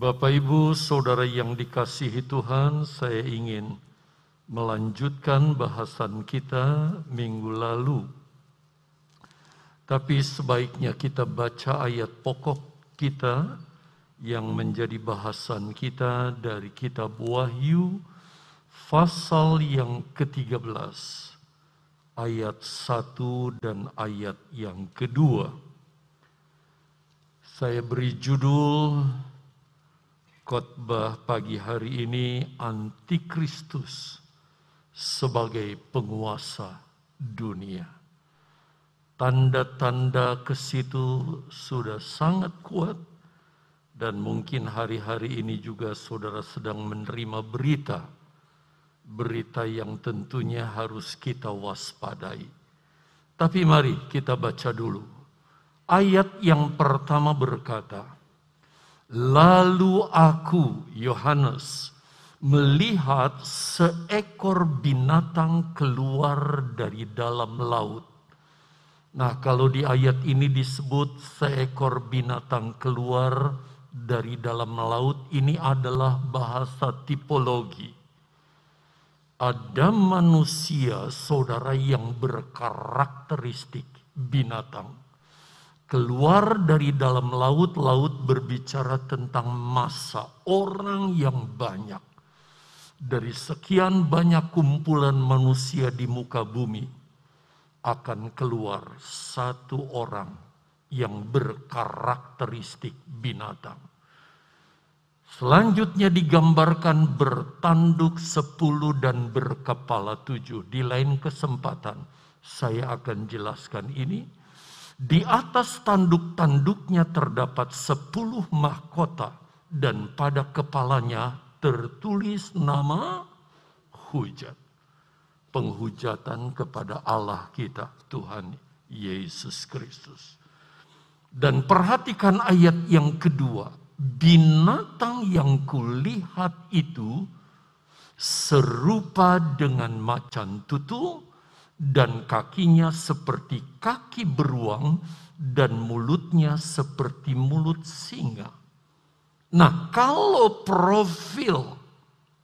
Bapak, Ibu, saudara yang dikasihi Tuhan, saya ingin melanjutkan bahasan kita minggu lalu. Tapi sebaiknya kita baca ayat pokok kita yang menjadi bahasan kita dari kitab Wahyu pasal yang ke-13 ayat 1 dan ayat yang kedua. Saya beri judul khotbah pagi hari ini Antikristus sebagai penguasa dunia. Tanda-tanda ke situ sudah sangat kuat dan mungkin hari-hari ini juga saudara sedang menerima berita berita yang tentunya harus kita waspadai. Tapi mari kita baca dulu. Ayat yang pertama berkata, Lalu aku, Yohanes, melihat seekor binatang keluar dari dalam laut. Nah, kalau di ayat ini disebut seekor binatang keluar dari dalam laut, ini adalah bahasa tipologi. Ada manusia, saudara, yang berkarakteristik binatang keluar dari dalam laut, laut berbicara tentang masa orang yang banyak. Dari sekian banyak kumpulan manusia di muka bumi, akan keluar satu orang yang berkarakteristik binatang. Selanjutnya digambarkan bertanduk sepuluh dan berkepala tujuh. Di lain kesempatan saya akan jelaskan ini di atas tanduk-tanduknya terdapat sepuluh mahkota dan pada kepalanya tertulis nama hujat. Penghujatan kepada Allah kita, Tuhan Yesus Kristus. Dan perhatikan ayat yang kedua. Binatang yang kulihat itu serupa dengan macan tutul dan kakinya seperti kaki beruang dan mulutnya seperti mulut singa. Nah, kalau profil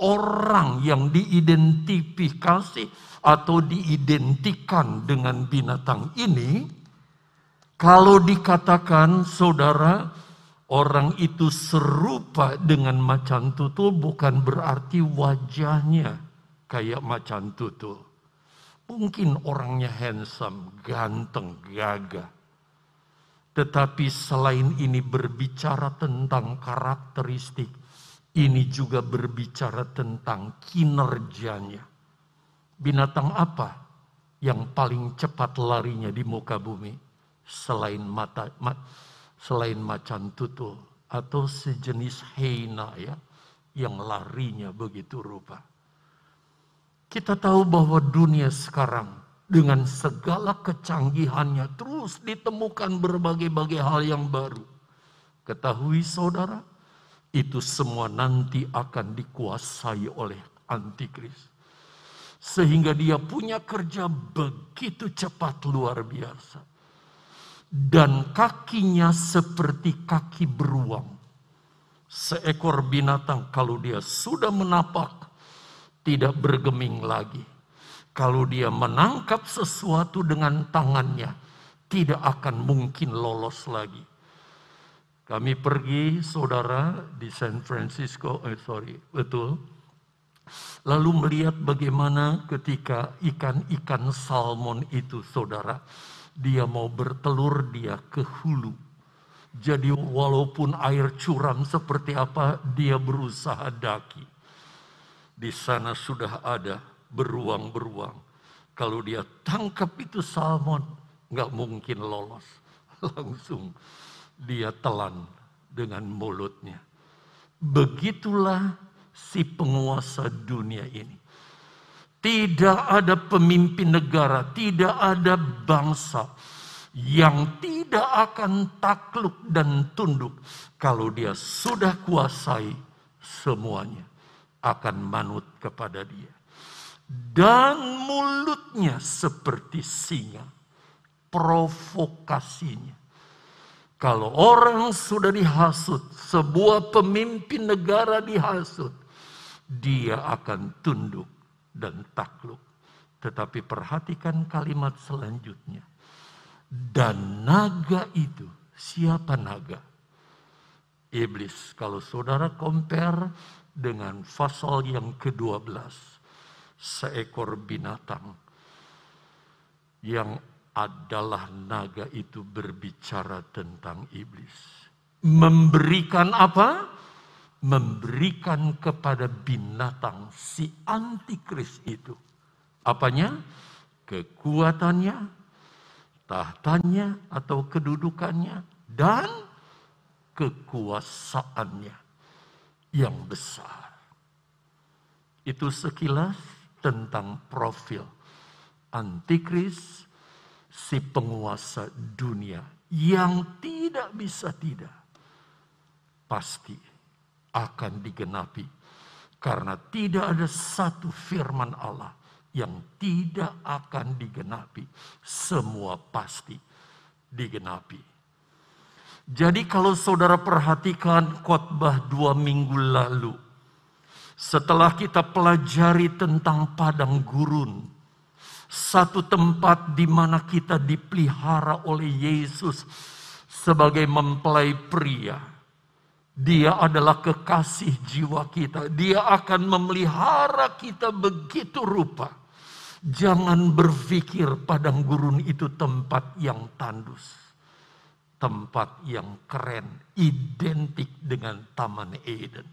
orang yang diidentifikasi atau diidentikan dengan binatang ini, kalau dikatakan saudara orang itu serupa dengan macan tutul bukan berarti wajahnya kayak macan tutul. Mungkin orangnya handsome, ganteng, gagah. Tetapi selain ini berbicara tentang karakteristik, ini juga berbicara tentang kinerjanya. Binatang apa yang paling cepat larinya di muka bumi selain mata ma, selain macan tutul atau sejenis hyena ya yang larinya begitu rupa. Kita tahu bahwa dunia sekarang dengan segala kecanggihannya terus ditemukan berbagai-bagai hal yang baru. Ketahui saudara, itu semua nanti akan dikuasai oleh antikris. Sehingga dia punya kerja begitu cepat luar biasa. Dan kakinya seperti kaki beruang. Seekor binatang kalau dia sudah menapak tidak bergeming lagi. Kalau dia menangkap sesuatu dengan tangannya, tidak akan mungkin lolos lagi. Kami pergi, saudara, di San Francisco, eh sorry, betul. Lalu melihat bagaimana ketika ikan-ikan salmon itu, saudara, dia mau bertelur, dia ke hulu. Jadi walaupun air curam seperti apa, dia berusaha daki di sana sudah ada beruang-beruang. Kalau dia tangkap itu salmon, nggak mungkin lolos. Langsung dia telan dengan mulutnya. Begitulah si penguasa dunia ini. Tidak ada pemimpin negara, tidak ada bangsa yang tidak akan takluk dan tunduk kalau dia sudah kuasai semuanya akan manut kepada dia. Dan mulutnya seperti singa. Provokasinya. Kalau orang sudah dihasut, sebuah pemimpin negara dihasut, dia akan tunduk dan takluk. Tetapi perhatikan kalimat selanjutnya. Dan naga itu, siapa naga? Iblis. Kalau saudara compare dengan pasal yang ke-12, seekor binatang yang adalah naga itu berbicara tentang iblis. Memberikan apa? Memberikan kepada binatang si antikris itu. Apanya? Kekuatannya, tahtanya atau kedudukannya, dan kekuasaannya yang besar. Itu sekilas tentang profil antikris si penguasa dunia yang tidak bisa tidak pasti akan digenapi karena tidak ada satu firman Allah yang tidak akan digenapi semua pasti digenapi jadi kalau saudara perhatikan khotbah dua minggu lalu setelah kita pelajari tentang padang gurun satu tempat di mana kita dipelihara oleh Yesus sebagai mempelai pria. Dia adalah kekasih jiwa kita. Dia akan memelihara kita begitu rupa. Jangan berpikir padang gurun itu tempat yang tandus. Tempat yang keren, identik dengan Taman Eden.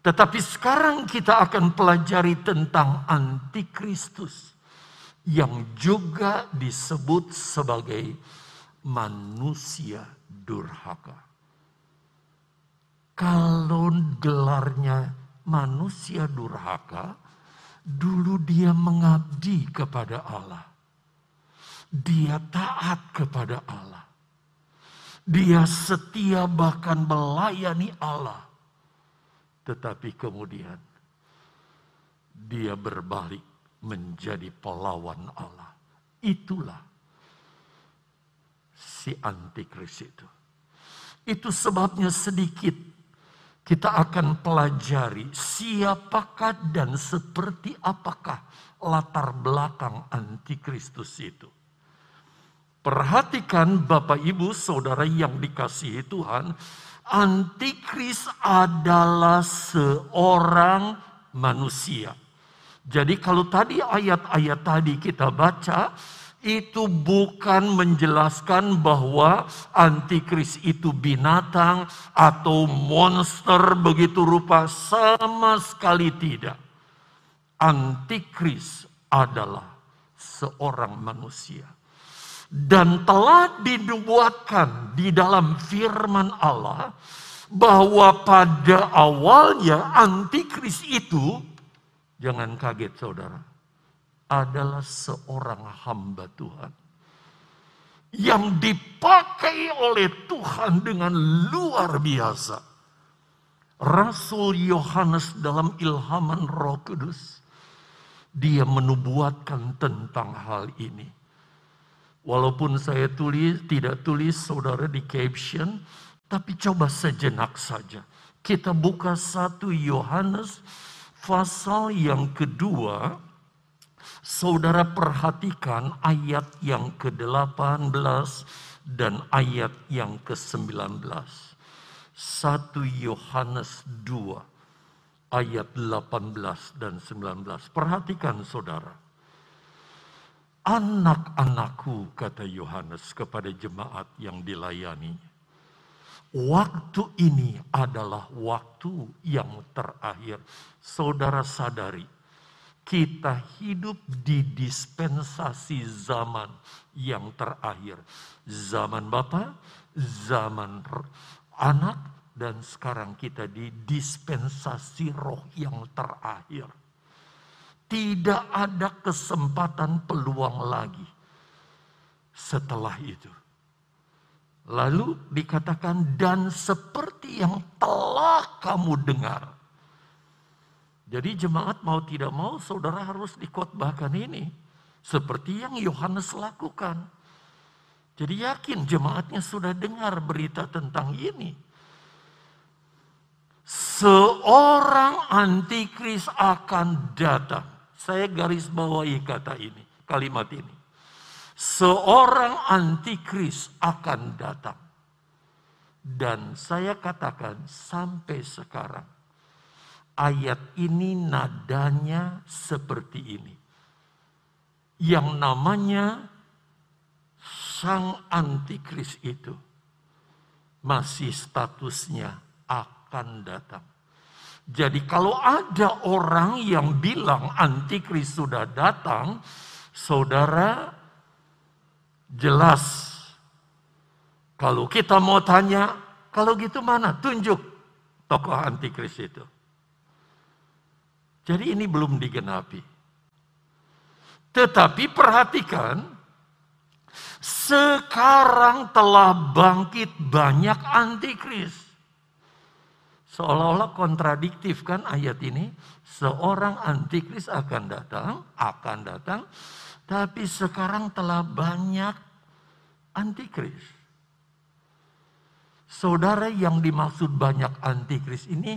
Tetapi sekarang kita akan pelajari tentang antikristus yang juga disebut sebagai manusia durhaka. Kalau gelarnya manusia durhaka, dulu dia mengabdi kepada Allah. Dia taat kepada Allah. Dia setia bahkan melayani Allah. Tetapi kemudian dia berbalik menjadi pelawan Allah. Itulah si antikris itu. Itu sebabnya sedikit kita akan pelajari siapakah dan seperti apakah latar belakang antikristus itu. Perhatikan Bapak Ibu Saudara yang dikasihi Tuhan, antikris adalah seorang manusia jadi kalau tadi ayat-ayat tadi kita baca, itu bukan menjelaskan bahwa antikris itu binatang atau monster begitu rupa sama sekali tidak. Antikris adalah seorang manusia dan telah dinubuatkan di dalam firman Allah bahwa pada awalnya antikris itu Jangan kaget saudara. Adalah seorang hamba Tuhan. Yang dipakai oleh Tuhan dengan luar biasa. Rasul Yohanes dalam ilhaman roh kudus. Dia menubuatkan tentang hal ini. Walaupun saya tulis, tidak tulis saudara di caption, tapi coba sejenak saja. Kita buka satu Yohanes pasal yang kedua, saudara perhatikan ayat yang ke-18 dan ayat yang ke-19. 1 Yohanes 2 ayat 18 dan 19. Perhatikan saudara. Anak-anakku kata Yohanes kepada jemaat yang dilayani Waktu ini adalah waktu yang terakhir. Saudara sadari, kita hidup di dispensasi zaman yang terakhir. Zaman Bapa, zaman anak, dan sekarang kita di dispensasi roh yang terakhir. Tidak ada kesempatan peluang lagi setelah itu. Lalu dikatakan dan seperti yang telah kamu dengar. Jadi jemaat mau tidak mau saudara harus dikotbahkan ini. Seperti yang Yohanes lakukan. Jadi yakin jemaatnya sudah dengar berita tentang ini. Seorang antikris akan datang. Saya garis bawahi kata ini, kalimat ini. Seorang antikris akan datang. Dan saya katakan sampai sekarang ayat ini nadanya seperti ini. Yang namanya sang antikris itu masih statusnya akan datang. Jadi kalau ada orang yang bilang antikris sudah datang, saudara jelas. Kalau kita mau tanya, kalau gitu mana? Tunjuk tokoh antikris itu. Jadi ini belum digenapi. Tetapi perhatikan, sekarang telah bangkit banyak antikris. Seolah-olah kontradiktif kan ayat ini. Seorang antikris akan datang, akan datang. Tapi sekarang telah banyak antikris. Saudara yang dimaksud banyak antikris ini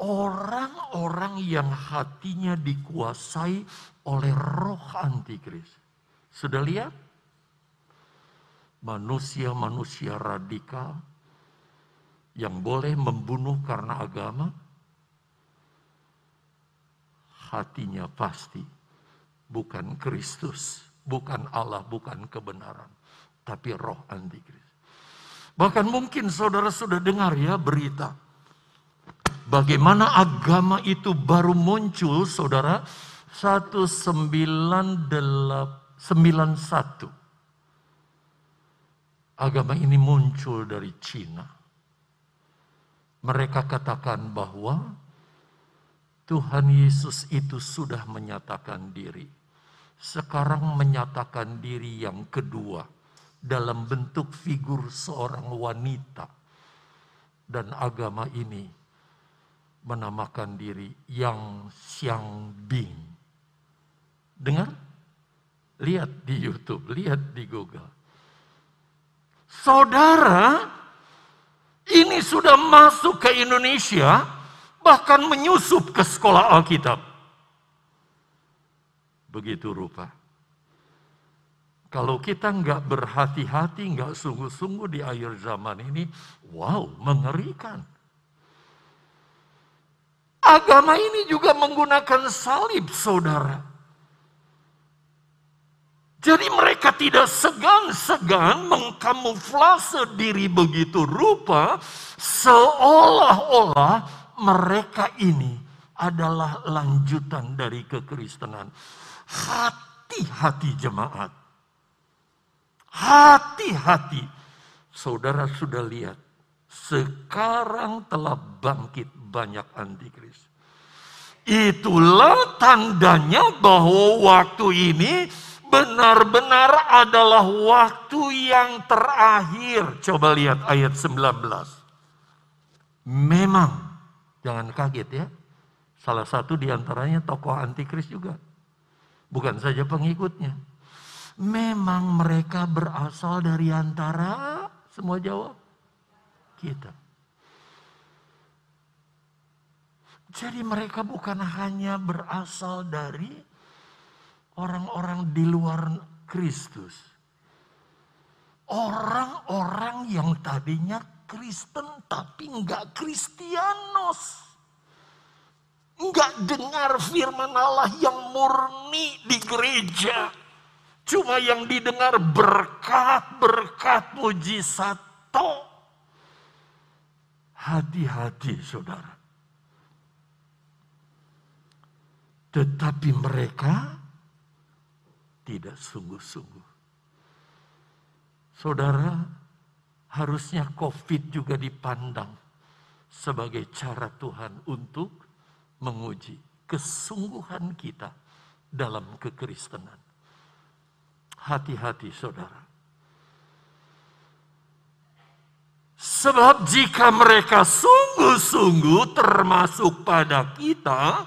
orang-orang yang hatinya dikuasai oleh roh antikris. Sudah lihat? Manusia-manusia radikal yang boleh membunuh karena agama, hatinya pasti bukan Kristus, bukan Allah, bukan kebenaran, tapi roh antikris. Bahkan mungkin saudara sudah dengar ya berita Bagaimana agama itu baru muncul, saudara? 1991. Agama ini muncul dari Cina. Mereka katakan bahwa Tuhan Yesus itu sudah menyatakan diri. Sekarang menyatakan diri yang kedua dalam bentuk figur seorang wanita. Dan agama ini menamakan diri Yang Xiang Bing. Dengar? Lihat di YouTube, lihat di Google. Saudara, ini sudah masuk ke Indonesia, bahkan menyusup ke sekolah Alkitab. Begitu rupa. Kalau kita nggak berhati-hati, nggak sungguh-sungguh di akhir zaman ini, wow, mengerikan. Agama ini juga menggunakan salib, saudara. Jadi mereka tidak segan-segan mengkamuflase diri begitu rupa seolah-olah mereka ini adalah lanjutan dari kekristenan. Hati-hati jemaat. Hati-hati. Saudara sudah lihat. Sekarang telah bangkit banyak antikris. Itulah tandanya bahwa waktu ini benar-benar adalah waktu yang terakhir. Coba lihat ayat 19. Memang, jangan kaget ya. Salah satu di antaranya tokoh antikris juga. Bukan saja pengikutnya. Memang mereka berasal dari antara, semua jawab, kita. Jadi mereka bukan hanya berasal dari orang-orang di luar Kristus. Orang-orang yang tadinya Kristen tapi nggak Kristianos. Nggak dengar firman Allah yang murni di gereja. Cuma yang didengar berkat-berkat mujizat. Hati-hati saudara. Tetapi mereka tidak sungguh-sungguh. Saudara, harusnya COVID juga dipandang sebagai cara Tuhan untuk menguji kesungguhan kita dalam kekristenan. Hati-hati saudara. Sebab jika mereka sungguh-sungguh termasuk pada kita,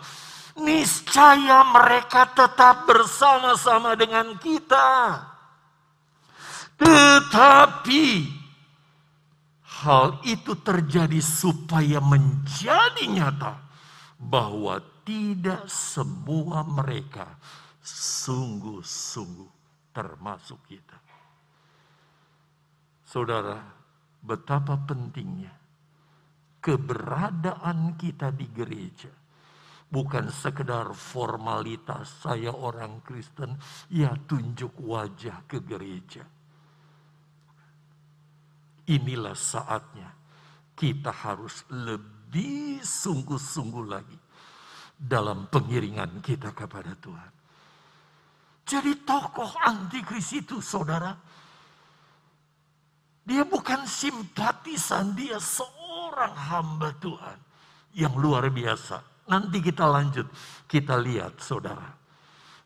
niscaya mereka tetap bersama-sama dengan kita. Tetapi hal itu terjadi supaya menjadi nyata bahwa tidak semua mereka sungguh-sungguh termasuk kita. Saudara, betapa pentingnya keberadaan kita di gereja. Bukan sekedar formalitas saya orang Kristen, ya tunjuk wajah ke gereja. Inilah saatnya kita harus lebih sungguh-sungguh lagi dalam pengiringan kita kepada Tuhan. Jadi tokoh antikris itu saudara, dia bukan simpatisan, dia seorang hamba Tuhan yang luar biasa. Nanti kita lanjut, kita lihat saudara.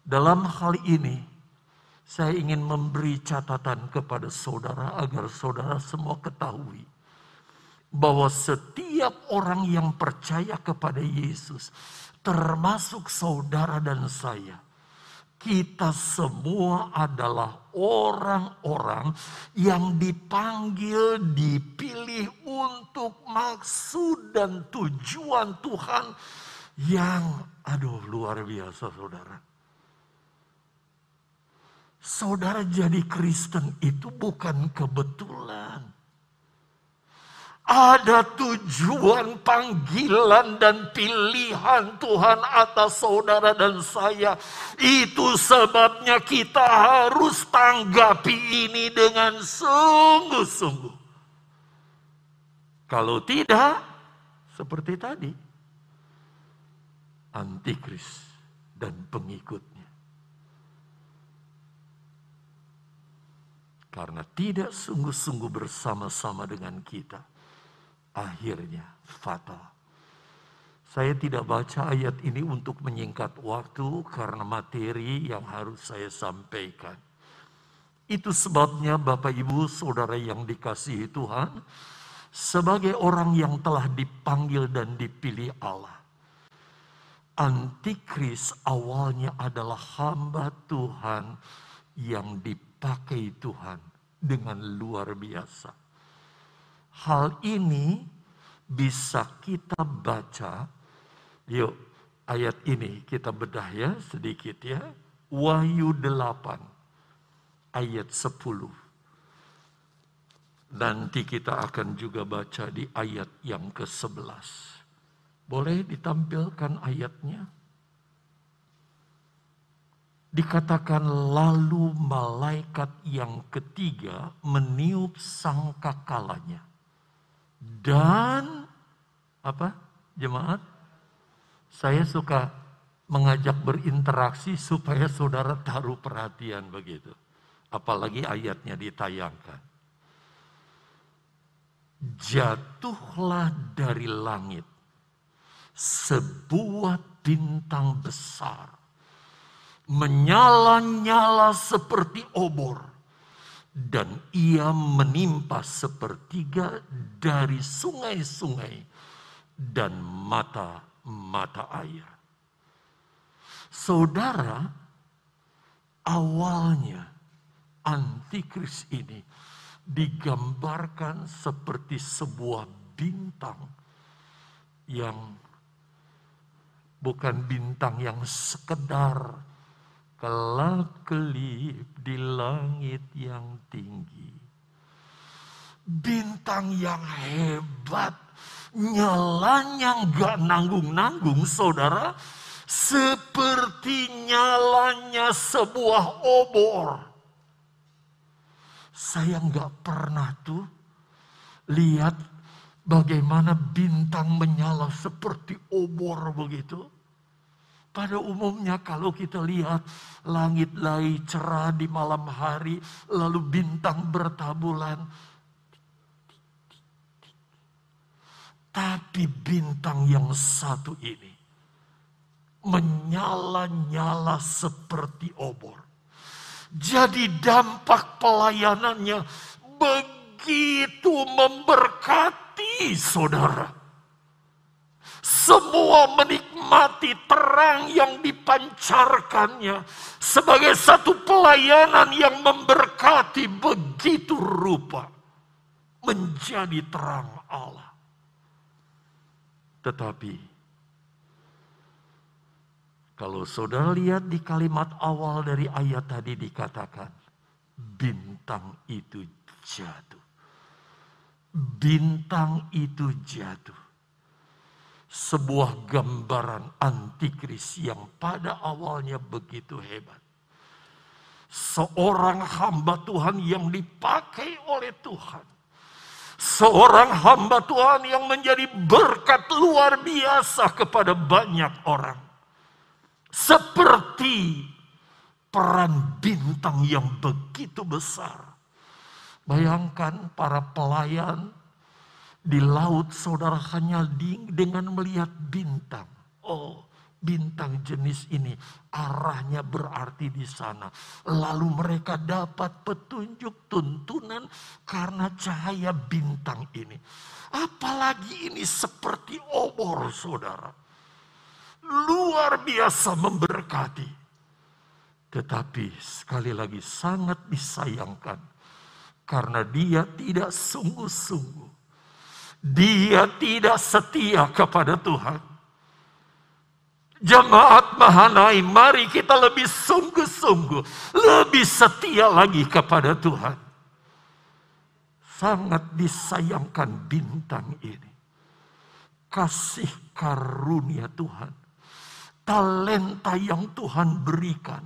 Dalam hal ini, saya ingin memberi catatan kepada saudara agar saudara semua ketahui bahwa setiap orang yang percaya kepada Yesus, termasuk saudara dan saya, kita semua adalah orang-orang yang dipanggil, dipilih untuk maksud dan tujuan Tuhan yang, aduh, luar biasa, saudara. Saudara jadi Kristen itu bukan kebetulan. Ada tujuan panggilan dan pilihan Tuhan atas saudara dan saya. Itu sebabnya kita harus tanggapi ini dengan sungguh-sungguh. Kalau tidak, seperti tadi, antikris dan pengikutnya. Karena tidak sungguh-sungguh bersama-sama dengan kita akhirnya fatal. Saya tidak baca ayat ini untuk menyingkat waktu karena materi yang harus saya sampaikan. Itu sebabnya Bapak Ibu Saudara yang dikasihi Tuhan, sebagai orang yang telah dipanggil dan dipilih Allah. Antikris awalnya adalah hamba Tuhan yang dipakai Tuhan dengan luar biasa Hal ini bisa kita baca. Yuk, ayat ini kita bedah ya sedikit ya. Wahyu 8 ayat 10. Nanti kita akan juga baca di ayat yang ke-11. Boleh ditampilkan ayatnya? Dikatakan lalu malaikat yang ketiga meniup sangkakalanya dan apa? Jemaat, saya suka mengajak berinteraksi supaya saudara taruh perhatian begitu. Apalagi ayatnya ditayangkan. Jatuhlah dari langit sebuah bintang besar menyala-nyala seperti obor dan ia menimpa sepertiga dari sungai-sungai dan mata-mata air. Saudara, awalnya antikris ini digambarkan seperti sebuah bintang yang bukan bintang yang sekedar kelap-kelip di langit yang tinggi. Bintang yang hebat, nyalanya nggak nanggung-nanggung saudara, seperti nyalanya sebuah obor. Saya nggak pernah tuh lihat bagaimana bintang menyala seperti obor begitu. Pada umumnya kalau kita lihat langit lagi cerah di malam hari, lalu bintang bertabulan. Tapi bintang yang satu ini menyala-nyala seperti obor. Jadi dampak pelayanannya begitu memberkati saudara semua menikmati terang yang dipancarkannya sebagai satu pelayanan yang memberkati begitu rupa menjadi terang Allah. Tetapi kalau saudara lihat di kalimat awal dari ayat tadi dikatakan bintang itu jatuh. Bintang itu jatuh sebuah gambaran antikris yang pada awalnya begitu hebat. Seorang hamba Tuhan yang dipakai oleh Tuhan. Seorang hamba Tuhan yang menjadi berkat luar biasa kepada banyak orang. Seperti peran bintang yang begitu besar. Bayangkan para pelayan di laut saudara hanya dengan melihat bintang. Oh, bintang jenis ini arahnya berarti di sana. Lalu mereka dapat petunjuk tuntunan karena cahaya bintang ini. Apalagi ini seperti obor saudara. Luar biasa memberkati. Tetapi sekali lagi sangat disayangkan. Karena dia tidak sungguh-sungguh dia tidak setia kepada Tuhan. Jemaat Mahanai, mari kita lebih sungguh-sungguh, lebih setia lagi kepada Tuhan. Sangat disayangkan bintang ini. Kasih karunia Tuhan. Talenta yang Tuhan berikan.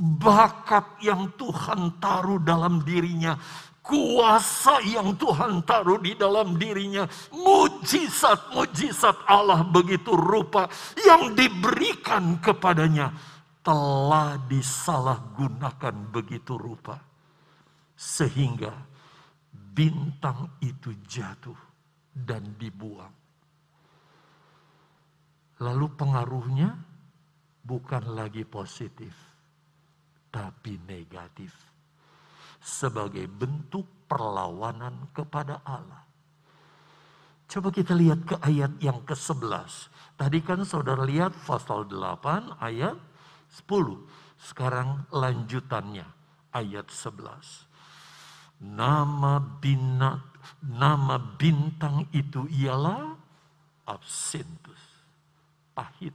Bakat yang Tuhan taruh dalam dirinya kuasa yang Tuhan taruh di dalam dirinya, mujizat-mujizat Allah begitu rupa yang diberikan kepadanya telah disalahgunakan begitu rupa. Sehingga bintang itu jatuh dan dibuang. Lalu pengaruhnya bukan lagi positif, tapi negatif sebagai bentuk perlawanan kepada Allah. Coba kita lihat ke ayat yang ke-11. Tadi kan saudara lihat pasal 8 ayat 10. Sekarang lanjutannya ayat 11. Nama binat, nama bintang itu ialah absentus, pahit.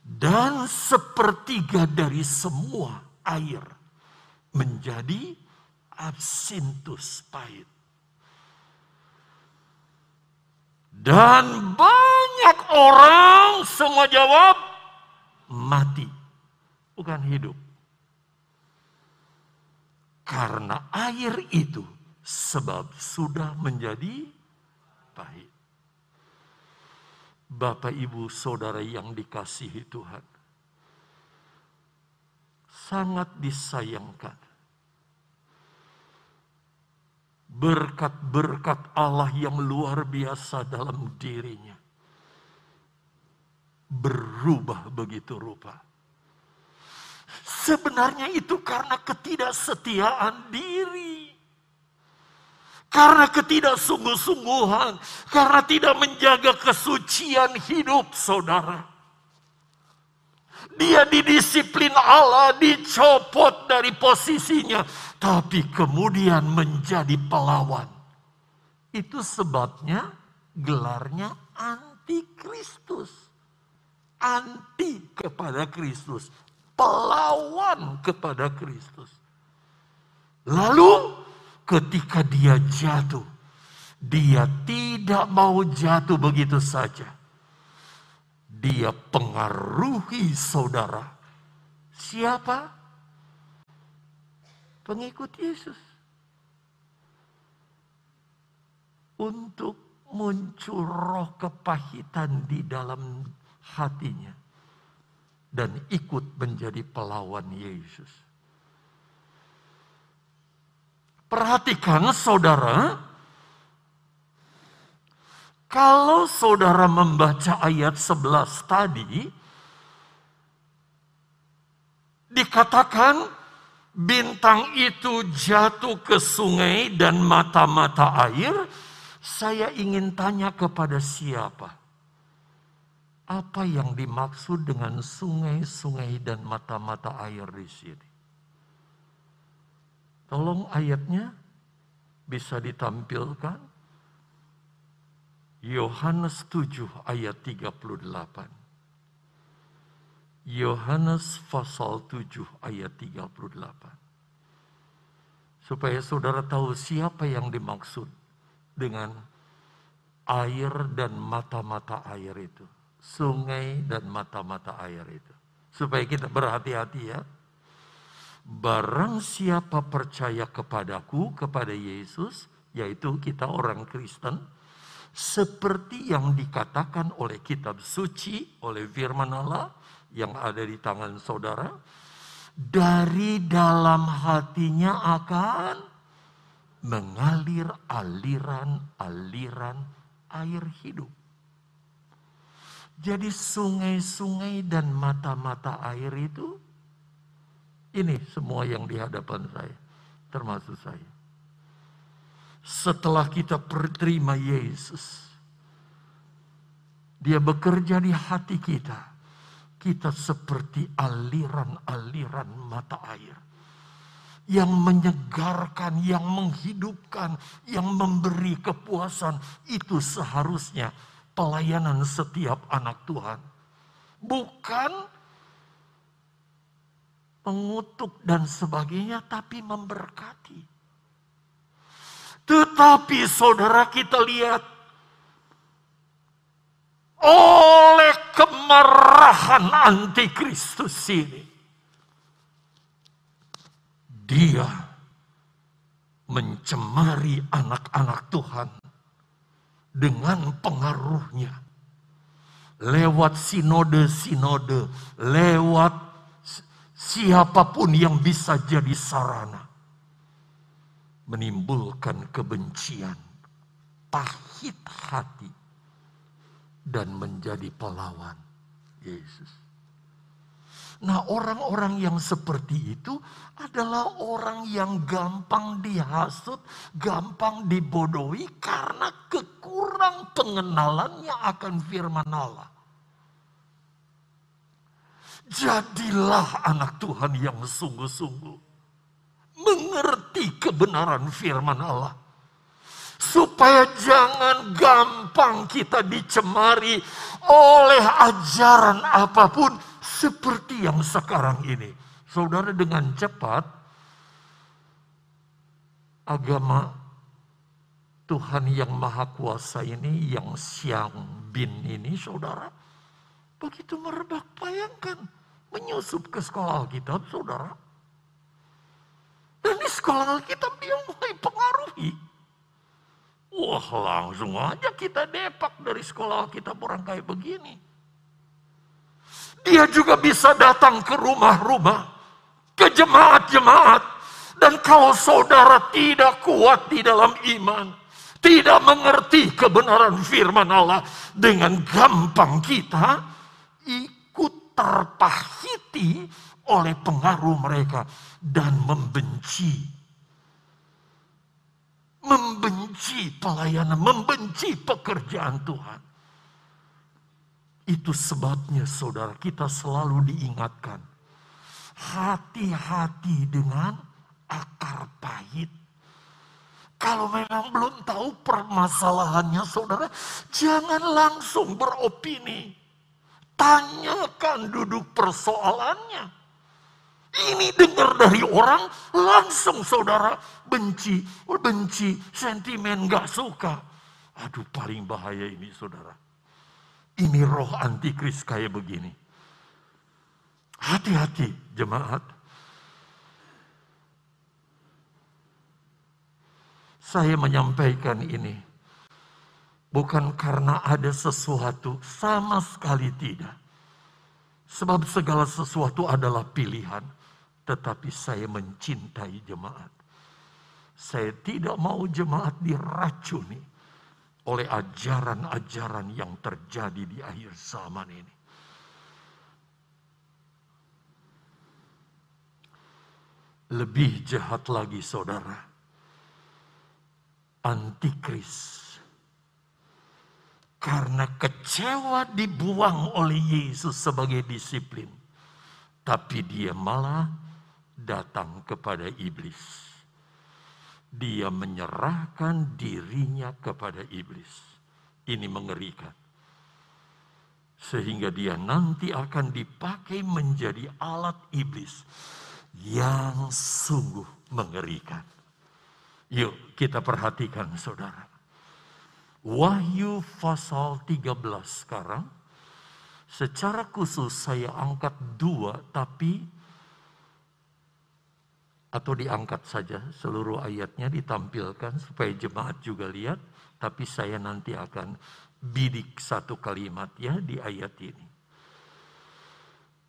Dan sepertiga dari semua air menjadi absintus pahit. Dan banyak orang semua jawab mati, bukan hidup. Karena air itu sebab sudah menjadi pahit. Bapak, ibu, saudara yang dikasihi Tuhan, sangat disayangkan berkat-berkat Allah yang luar biasa dalam dirinya berubah begitu rupa. Sebenarnya itu karena ketidaksetiaan diri. Karena ketidaksungguh-sungguhan. Karena tidak menjaga kesucian hidup saudara. Dia didisiplin Allah, dicopot dari posisinya. Tapi kemudian menjadi pelawan. Itu sebabnya gelarnya antikristus. Anti kepada Kristus. Pelawan kepada Kristus. Lalu ketika dia jatuh. Dia tidak mau jatuh begitu saja dia pengaruhi saudara. Siapa? Pengikut Yesus. Untuk muncul roh kepahitan di dalam hatinya. Dan ikut menjadi pelawan Yesus. Perhatikan saudara, kalau saudara membaca ayat 11 tadi, dikatakan bintang itu jatuh ke sungai dan mata-mata air, Saya ingin tanya kepada siapa? Apa yang dimaksud dengan sungai-sungai dan mata-mata air di sini? Tolong ayatnya bisa ditampilkan. Yohanes 7 ayat 38. Yohanes pasal 7 ayat 38. Supaya saudara tahu siapa yang dimaksud dengan air dan mata-mata air itu. Sungai dan mata-mata air itu. Supaya kita berhati-hati ya. Barang siapa percaya kepadaku, kepada Yesus, yaitu kita orang Kristen, seperti yang dikatakan oleh kitab suci, oleh firman Allah yang ada di tangan saudara, dari dalam hatinya akan mengalir aliran-aliran air hidup. Jadi sungai-sungai dan mata-mata air itu ini semua yang di hadapan saya, termasuk saya. Setelah kita terima Yesus, dia bekerja di hati kita. Kita seperti aliran-aliran mata air yang menyegarkan, yang menghidupkan, yang memberi kepuasan. Itu seharusnya pelayanan setiap anak Tuhan. Bukan mengutuk dan sebagainya, tapi memberkati. Tetapi saudara kita lihat, oleh kemarahan antikristus ini, dia mencemari anak-anak Tuhan dengan pengaruhnya. Lewat sinode-sinode, lewat siapa pun yang bisa jadi sarana menimbulkan kebencian, pahit hati, dan menjadi pahlawan Yesus. Nah, orang-orang yang seperti itu adalah orang yang gampang dihasut, gampang dibodohi karena kekurang pengenalannya akan firman Allah. Jadilah anak Tuhan yang sungguh-sungguh. Mengerti kebenaran firman Allah. Supaya jangan gampang kita dicemari oleh ajaran apa pun seperti yang sekarang ini. Saudara dengan cepat agama Tuhan yang Maha Kuasa ini, yang siang bin ini, saudara, begitu merebak. Bayangkan, menyusup ke sekolah Alkitab, saudara. Di sekolah Alkitab dia mulai pengaruhi. Wah langsung aja kita depak dari sekolah Alkitab orang kayak begini. Dia juga bisa datang ke rumah-rumah, ke jemaat-jemaat. Dan kalau saudara tidak kuat di dalam iman, tidak mengerti kebenaran firman Allah, dengan gampang kita ikut terpahiti oleh pengaruh mereka dan membenci. Membenci pelayanan, membenci pekerjaan Tuhan. Itu sebabnya saudara kita selalu diingatkan. Hati-hati dengan akar pahit. Kalau memang belum tahu permasalahannya saudara, jangan langsung beropini Tanyakan duduk persoalannya. Ini dengar dari orang, langsung saudara benci, benci, sentimen, gak suka. Aduh paling bahaya ini saudara. Ini roh antikris kayak begini. Hati-hati jemaat. Saya menyampaikan ini Bukan karena ada sesuatu, sama sekali tidak. Sebab segala sesuatu adalah pilihan. Tetapi saya mencintai jemaat. Saya tidak mau jemaat diracuni oleh ajaran-ajaran yang terjadi di akhir zaman ini. Lebih jahat lagi saudara. Antikris karena kecewa dibuang oleh Yesus sebagai disiplin. Tapi dia malah datang kepada iblis. Dia menyerahkan dirinya kepada iblis. Ini mengerikan. Sehingga dia nanti akan dipakai menjadi alat iblis yang sungguh mengerikan. Yuk kita perhatikan saudara. Wahyu pasal 13 sekarang. Secara khusus saya angkat dua tapi atau diangkat saja seluruh ayatnya ditampilkan supaya jemaat juga lihat. Tapi saya nanti akan bidik satu kalimat ya di ayat ini.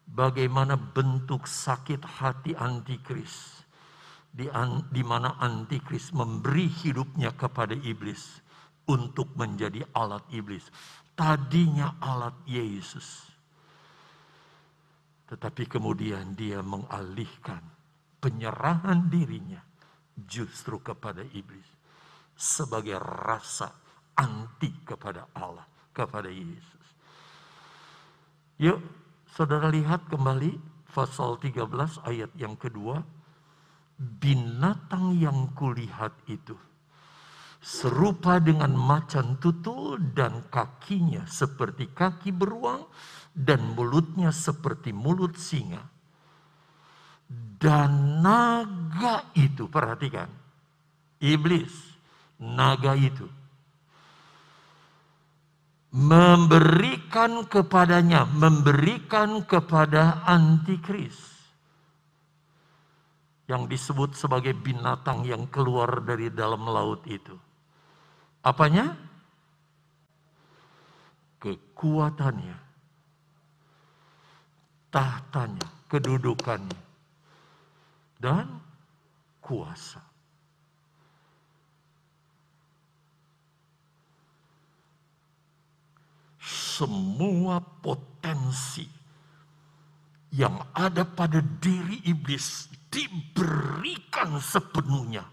Bagaimana bentuk sakit hati antikris. Di, di mana antikris memberi hidupnya kepada iblis untuk menjadi alat iblis. Tadinya alat Yesus. Tetapi kemudian dia mengalihkan penyerahan dirinya justru kepada iblis. Sebagai rasa anti kepada Allah, kepada Yesus. Yuk, saudara lihat kembali pasal 13 ayat yang kedua. Binatang yang kulihat itu serupa dengan macan tutul dan kakinya seperti kaki beruang dan mulutnya seperti mulut singa. Dan naga itu, perhatikan, iblis, naga itu. Memberikan kepadanya, memberikan kepada antikris. Yang disebut sebagai binatang yang keluar dari dalam laut itu. Apanya? Kekuatannya, tahtanya, kedudukannya, dan kuasa. Semua potensi yang ada pada diri iblis diberikan sepenuhnya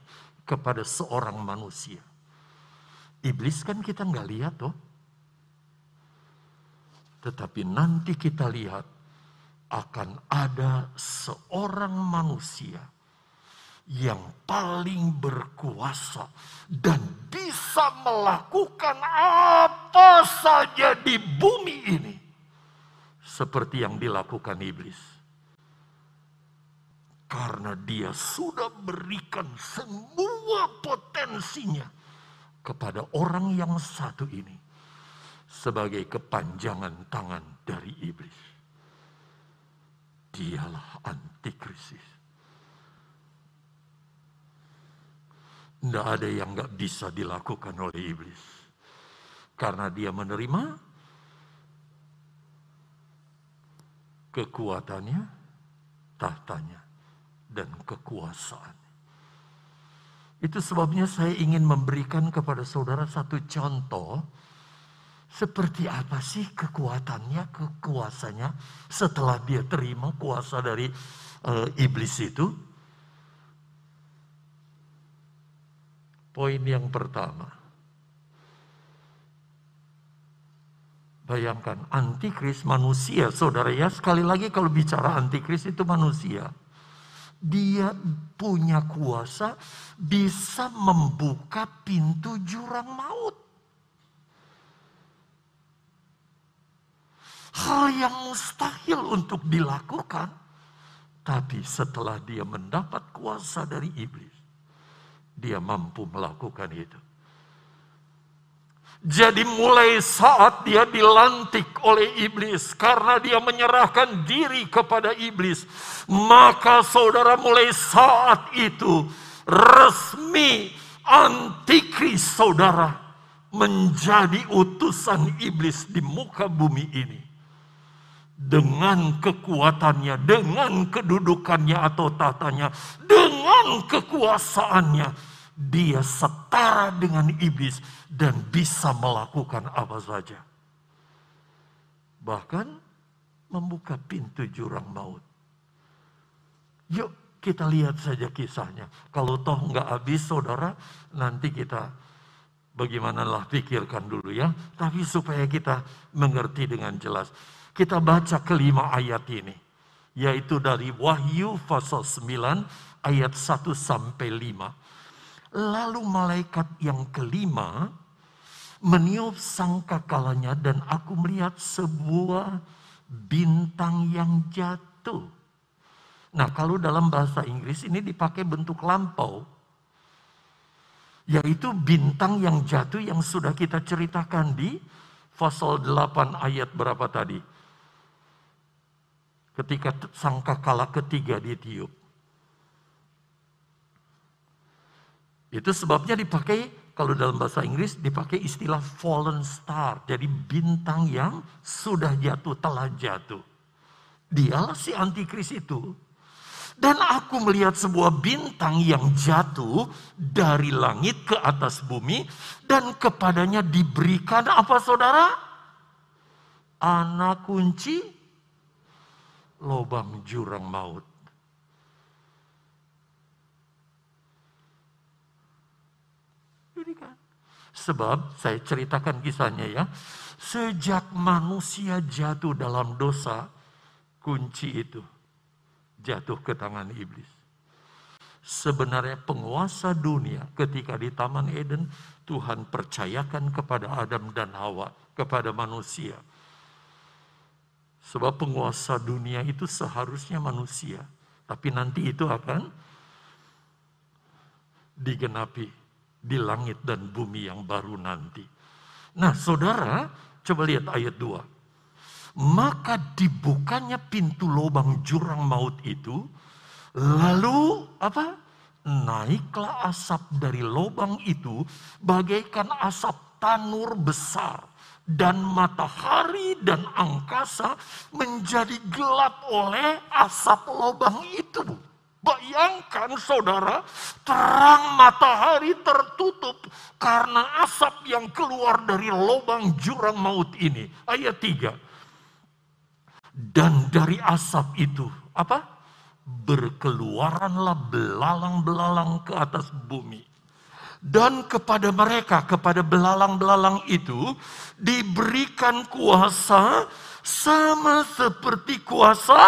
kepada seorang manusia. Iblis kan kita nggak lihat toh. Tetapi nanti kita lihat akan ada seorang manusia yang paling berkuasa dan bisa melakukan apa saja di bumi ini seperti yang dilakukan iblis. Karena dia sudah berikan semua potensinya kepada orang yang satu ini sebagai kepanjangan tangan dari iblis. Dialah antikrisis. Tidak ada yang nggak bisa dilakukan oleh iblis. Karena dia menerima kekuatannya, tahtanya, dan kekuasaan. Itu sebabnya saya ingin memberikan kepada saudara satu contoh seperti apa sih kekuatannya, kekuasaannya setelah dia terima kuasa dari uh, iblis itu. Poin yang pertama. Bayangkan antikris manusia, saudara ya. Sekali lagi kalau bicara antikris itu manusia dia punya kuasa bisa membuka pintu jurang maut. Hal yang mustahil untuk dilakukan. Tapi setelah dia mendapat kuasa dari iblis, dia mampu melakukan itu. Jadi mulai saat dia dilantik oleh iblis karena dia menyerahkan diri kepada iblis, maka saudara mulai saat itu resmi antikris saudara menjadi utusan iblis di muka bumi ini. Dengan kekuatannya, dengan kedudukannya atau tatanya, dengan kekuasaannya, dia setara dengan iblis dan bisa melakukan apa saja. Bahkan membuka pintu jurang maut. Yuk kita lihat saja kisahnya. Kalau toh nggak habis saudara, nanti kita Bagaimanalah pikirkan dulu ya. Tapi supaya kita mengerti dengan jelas. Kita baca kelima ayat ini. Yaitu dari Wahyu pasal 9 ayat 1 sampai 5. Lalu malaikat yang kelima meniup sangkakalanya dan aku melihat sebuah bintang yang jatuh. Nah kalau dalam bahasa Inggris ini dipakai bentuk lampau. Yaitu bintang yang jatuh yang sudah kita ceritakan di pasal 8 ayat berapa tadi. Ketika sangkakala ketiga ditiup. Itu sebabnya dipakai kalau dalam bahasa Inggris dipakai istilah fallen star. Jadi bintang yang sudah jatuh, telah jatuh. Dialah si antikris itu. Dan aku melihat sebuah bintang yang jatuh dari langit ke atas bumi. Dan kepadanya diberikan apa saudara? Anak kunci lubang jurang maut. Sebab saya ceritakan kisahnya ya. Sejak manusia jatuh dalam dosa, kunci itu jatuh ke tangan iblis. Sebenarnya penguasa dunia ketika di Taman Eden, Tuhan percayakan kepada Adam dan Hawa, kepada manusia. Sebab penguasa dunia itu seharusnya manusia. Tapi nanti itu akan digenapi di langit dan bumi yang baru nanti. Nah saudara, coba lihat ayat 2. Maka dibukanya pintu lubang jurang maut itu, lalu apa? Naiklah asap dari lubang itu bagaikan asap tanur besar dan matahari dan angkasa menjadi gelap oleh asap lubang itu. Bayangkan saudara, terang matahari tertutup karena asap yang keluar dari lubang jurang maut ini. Ayat 3. Dan dari asap itu, apa? Berkeluaranlah belalang-belalang ke atas bumi. Dan kepada mereka, kepada belalang-belalang itu, diberikan kuasa sama seperti kuasa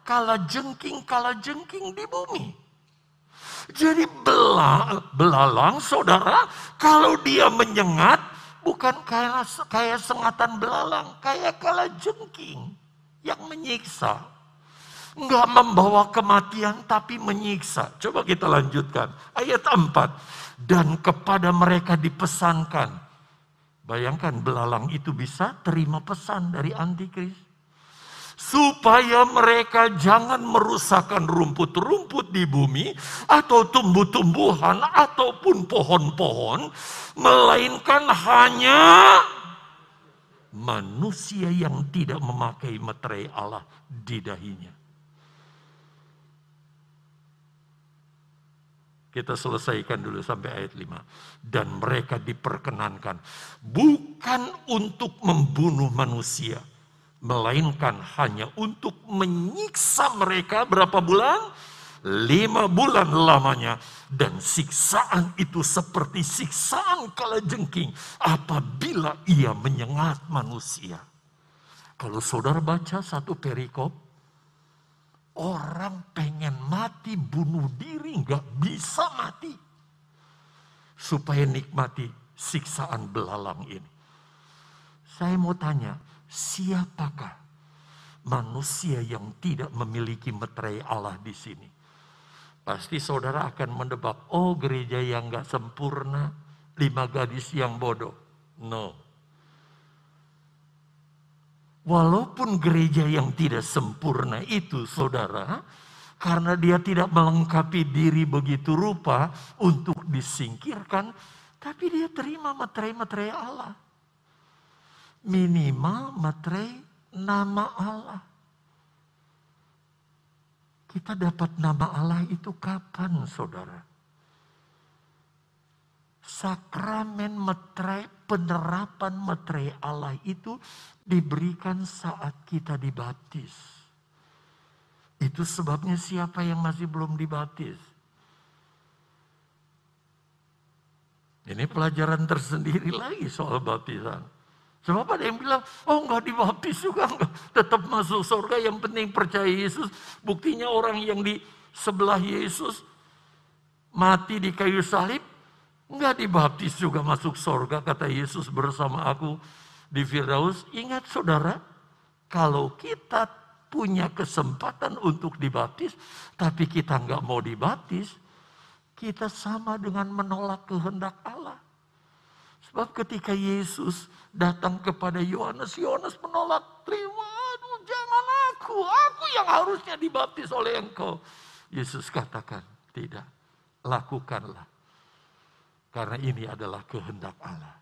kala jengking kala jengking di bumi. Jadi belalang saudara kalau dia menyengat bukan kayak kayak sengatan belalang, kayak kala jengking yang menyiksa. Enggak membawa kematian tapi menyiksa. Coba kita lanjutkan. Ayat 4. Dan kepada mereka dipesankan. Bayangkan belalang itu bisa terima pesan dari antikris supaya mereka jangan merusakkan rumput-rumput di bumi atau tumbuh-tumbuhan ataupun pohon-pohon melainkan hanya manusia yang tidak memakai meterai Allah di dahinya. Kita selesaikan dulu sampai ayat 5. Dan mereka diperkenankan bukan untuk membunuh manusia, melainkan hanya untuk menyiksa mereka berapa bulan? Lima bulan lamanya. Dan siksaan itu seperti siksaan kala jengking apabila ia menyengat manusia. Kalau saudara baca satu perikop, orang pengen mati bunuh diri nggak bisa mati. Supaya nikmati siksaan belalang ini. Saya mau tanya, siapakah manusia yang tidak memiliki meterai Allah di sini? Pasti saudara akan mendebak, oh gereja yang gak sempurna, lima gadis yang bodoh. No. Walaupun gereja yang tidak sempurna itu saudara, karena dia tidak melengkapi diri begitu rupa untuk disingkirkan, tapi dia terima materai-materai Allah minimal materai nama Allah. Kita dapat nama Allah itu kapan, saudara? Sakramen materai, penerapan materai Allah itu diberikan saat kita dibaptis. Itu sebabnya siapa yang masih belum dibaptis? Ini pelajaran tersendiri lagi soal baptisan. Sebab ada yang bilang, oh enggak dibaptis juga, enggak. tetap masuk surga, yang penting percaya Yesus. Buktinya orang yang di sebelah Yesus mati di kayu salib, enggak dibaptis juga masuk surga, kata Yesus bersama aku di Firdaus. Ingat saudara, kalau kita punya kesempatan untuk dibaptis, tapi kita enggak mau dibaptis, kita sama dengan menolak kehendak Allah. Sebab ketika Yesus datang kepada Yohanes, Yohanes menolak, terima, aduh jangan aku, aku yang harusnya dibaptis oleh engkau. Yesus katakan, tidak, lakukanlah. Karena ini adalah kehendak Allah.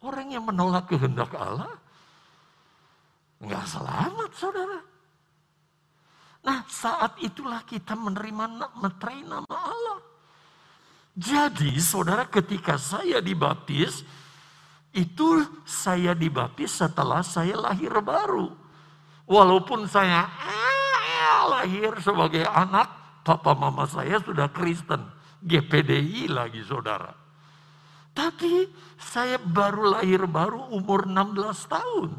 Orang yang menolak kehendak Allah, nggak selamat saudara. Nah saat itulah kita menerima meterai nama Allah. Jadi saudara ketika saya dibaptis, itu saya dibaptis setelah saya lahir baru. Walaupun saya eh, lahir sebagai anak, papa mama saya sudah Kristen. GPDI lagi saudara. Tapi saya baru lahir baru umur 16 tahun.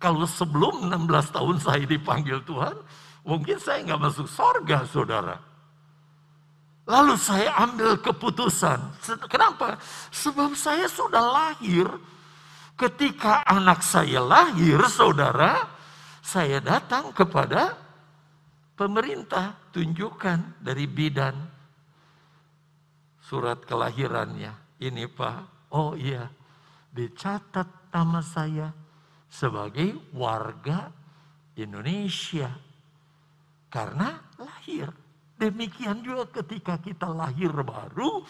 Kalau sebelum 16 tahun saya dipanggil Tuhan, mungkin saya nggak masuk sorga saudara. Lalu saya ambil keputusan. Kenapa? Sebab saya sudah lahir. Ketika anak saya lahir, saudara, saya datang kepada pemerintah. Tunjukkan dari bidan surat kelahirannya. Ini Pak, oh iya, dicatat nama saya sebagai warga Indonesia. Karena lahir Demikian juga ketika kita lahir baru,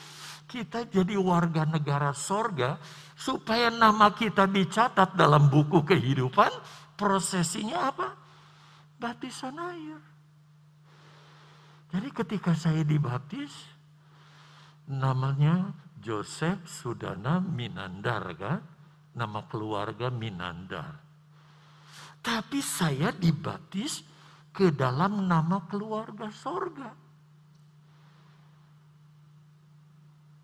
kita jadi warga negara sorga, supaya nama kita dicatat dalam buku kehidupan, prosesinya apa? Baptisan air. Jadi ketika saya dibaptis, namanya Joseph Sudana Minandar kan? Nama keluarga Minandar. Tapi saya dibaptis ke dalam nama keluarga sorga.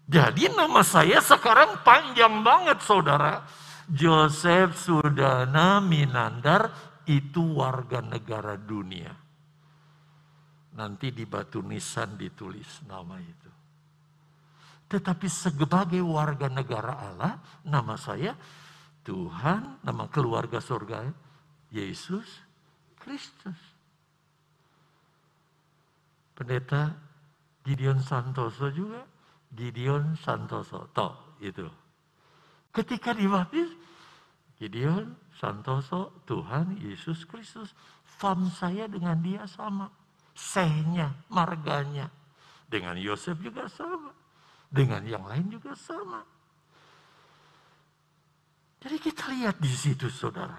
Jadi nama saya sekarang panjang banget saudara. Joseph Sudana Minandar itu warga negara dunia. Nanti di batu nisan ditulis nama itu. Tetapi sebagai warga negara Allah, nama saya Tuhan, nama keluarga surga Yesus Kristus. Pendeta Gideon Santoso juga, Gideon Santoso, toh itu. Ketika dibaptis, Gideon Santoso, Tuhan Yesus Kristus, fam saya dengan dia sama. Sehnya, marganya. Dengan Yosef juga sama. Dengan yang lain juga sama. Jadi kita lihat di situ saudara.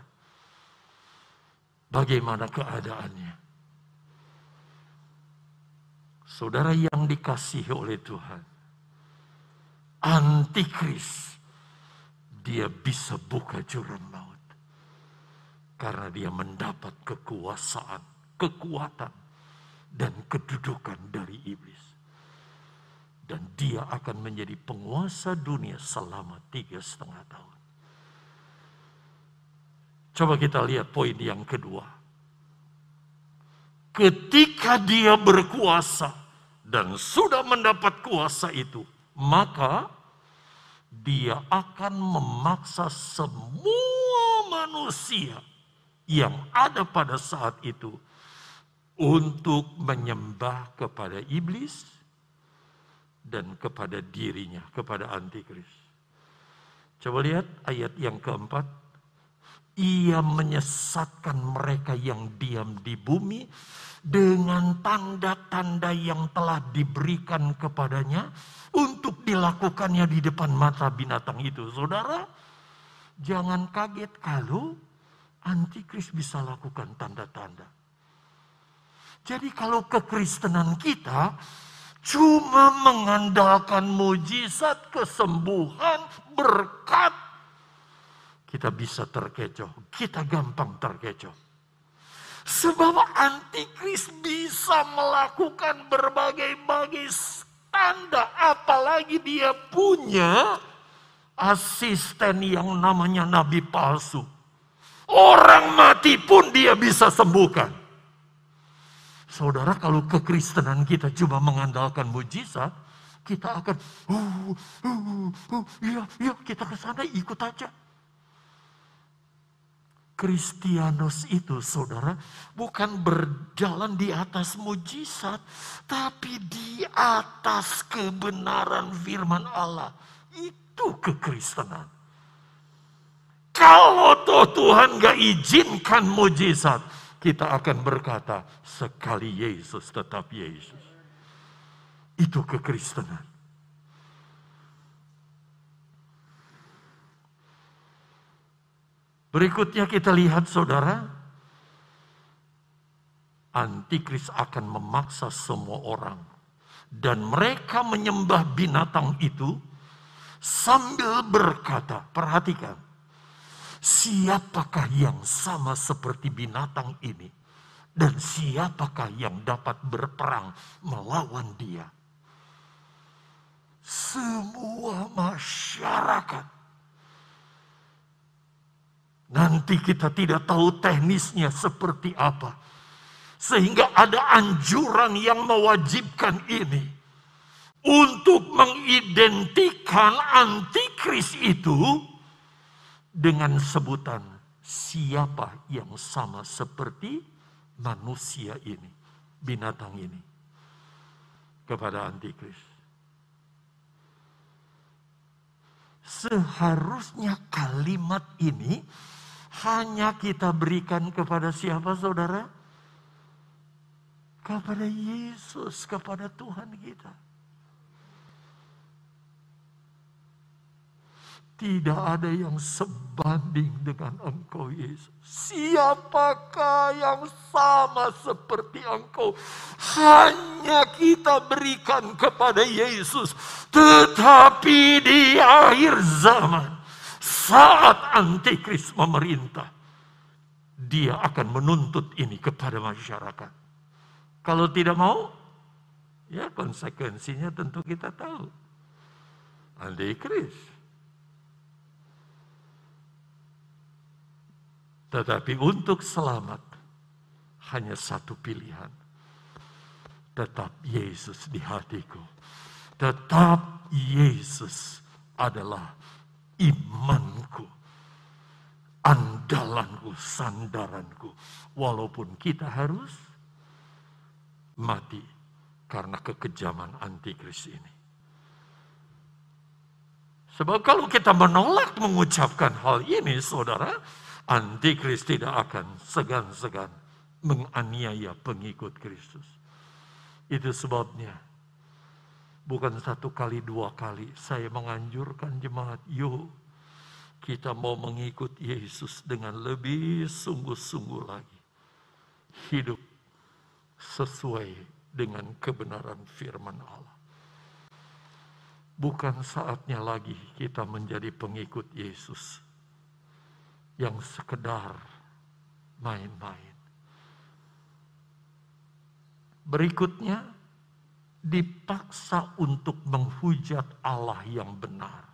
Bagaimana keadaannya. Saudara yang dikasihi oleh Tuhan. Antikris. Dia bisa buka jurang maut. Karena dia mendapat kekuasaan, kekuatan, dan kedudukan dari iblis. Dan dia akan menjadi penguasa dunia selama tiga setengah tahun. Coba kita lihat poin yang kedua. Ketika dia berkuasa, dan sudah mendapat kuasa itu, maka dia akan memaksa semua manusia yang ada pada saat itu untuk menyembah kepada iblis dan kepada dirinya, kepada antikris. Coba lihat ayat yang keempat. Ia menyesatkan mereka yang diam di bumi dengan tanda-tanda yang telah diberikan kepadanya untuk dilakukannya di depan mata binatang itu. Saudara, jangan kaget kalau antikris bisa lakukan tanda-tanda. Jadi kalau kekristenan kita cuma mengandalkan mujizat, kesembuhan, berkat, kita bisa terkecoh. Kita gampang terkecoh. Sebab antikris bisa melakukan berbagai-bagai tanda, apalagi dia punya asisten yang namanya nabi palsu. Orang mati pun dia bisa sembuhkan. Saudara, kalau kekristenan kita cuma mengandalkan mujizat, kita akan, uh, uh, uh, iya, iya, kita ke sana ikut aja. Kristianos itu saudara bukan berjalan di atas mujizat, tapi di atas kebenaran firman Allah. Itu kekristenan. Kalau toh Tuhan gak izinkan mujizat, kita akan berkata, sekali Yesus tetap Yesus. Itu kekristenan. Berikutnya kita lihat saudara, antikris akan memaksa semua orang. Dan mereka menyembah binatang itu sambil berkata, perhatikan, siapakah yang sama seperti binatang ini? Dan siapakah yang dapat berperang melawan dia? Semua masyarakat. Nanti kita tidak tahu teknisnya seperti apa. Sehingga ada anjuran yang mewajibkan ini. Untuk mengidentikan antikris itu dengan sebutan siapa yang sama seperti manusia ini, binatang ini kepada antikris. Seharusnya kalimat ini hanya kita berikan kepada siapa saudara? Kepada Yesus, kepada Tuhan kita. Tidak ada yang sebanding dengan engkau Yesus. Siapakah yang sama seperti engkau? Hanya kita berikan kepada Yesus. Tetapi di akhir zaman, saat antikris memerintah, dia akan menuntut ini kepada masyarakat. Kalau tidak mau, ya konsekuensinya tentu kita tahu. Antikris Tetapi untuk selamat hanya satu pilihan. Tetap Yesus di hatiku. Tetap Yesus adalah imanku. Andalanku, sandaranku. Walaupun kita harus mati karena kekejaman antikris ini. Sebab kalau kita menolak mengucapkan hal ini, saudara, Antikris tidak akan segan-segan menganiaya pengikut Kristus. Itu sebabnya bukan satu kali dua kali saya menganjurkan jemaat, yuk kita mau mengikut Yesus dengan lebih sungguh-sungguh lagi. Hidup sesuai dengan kebenaran firman Allah. Bukan saatnya lagi kita menjadi pengikut Yesus yang sekedar main-main. Berikutnya, dipaksa untuk menghujat Allah yang benar.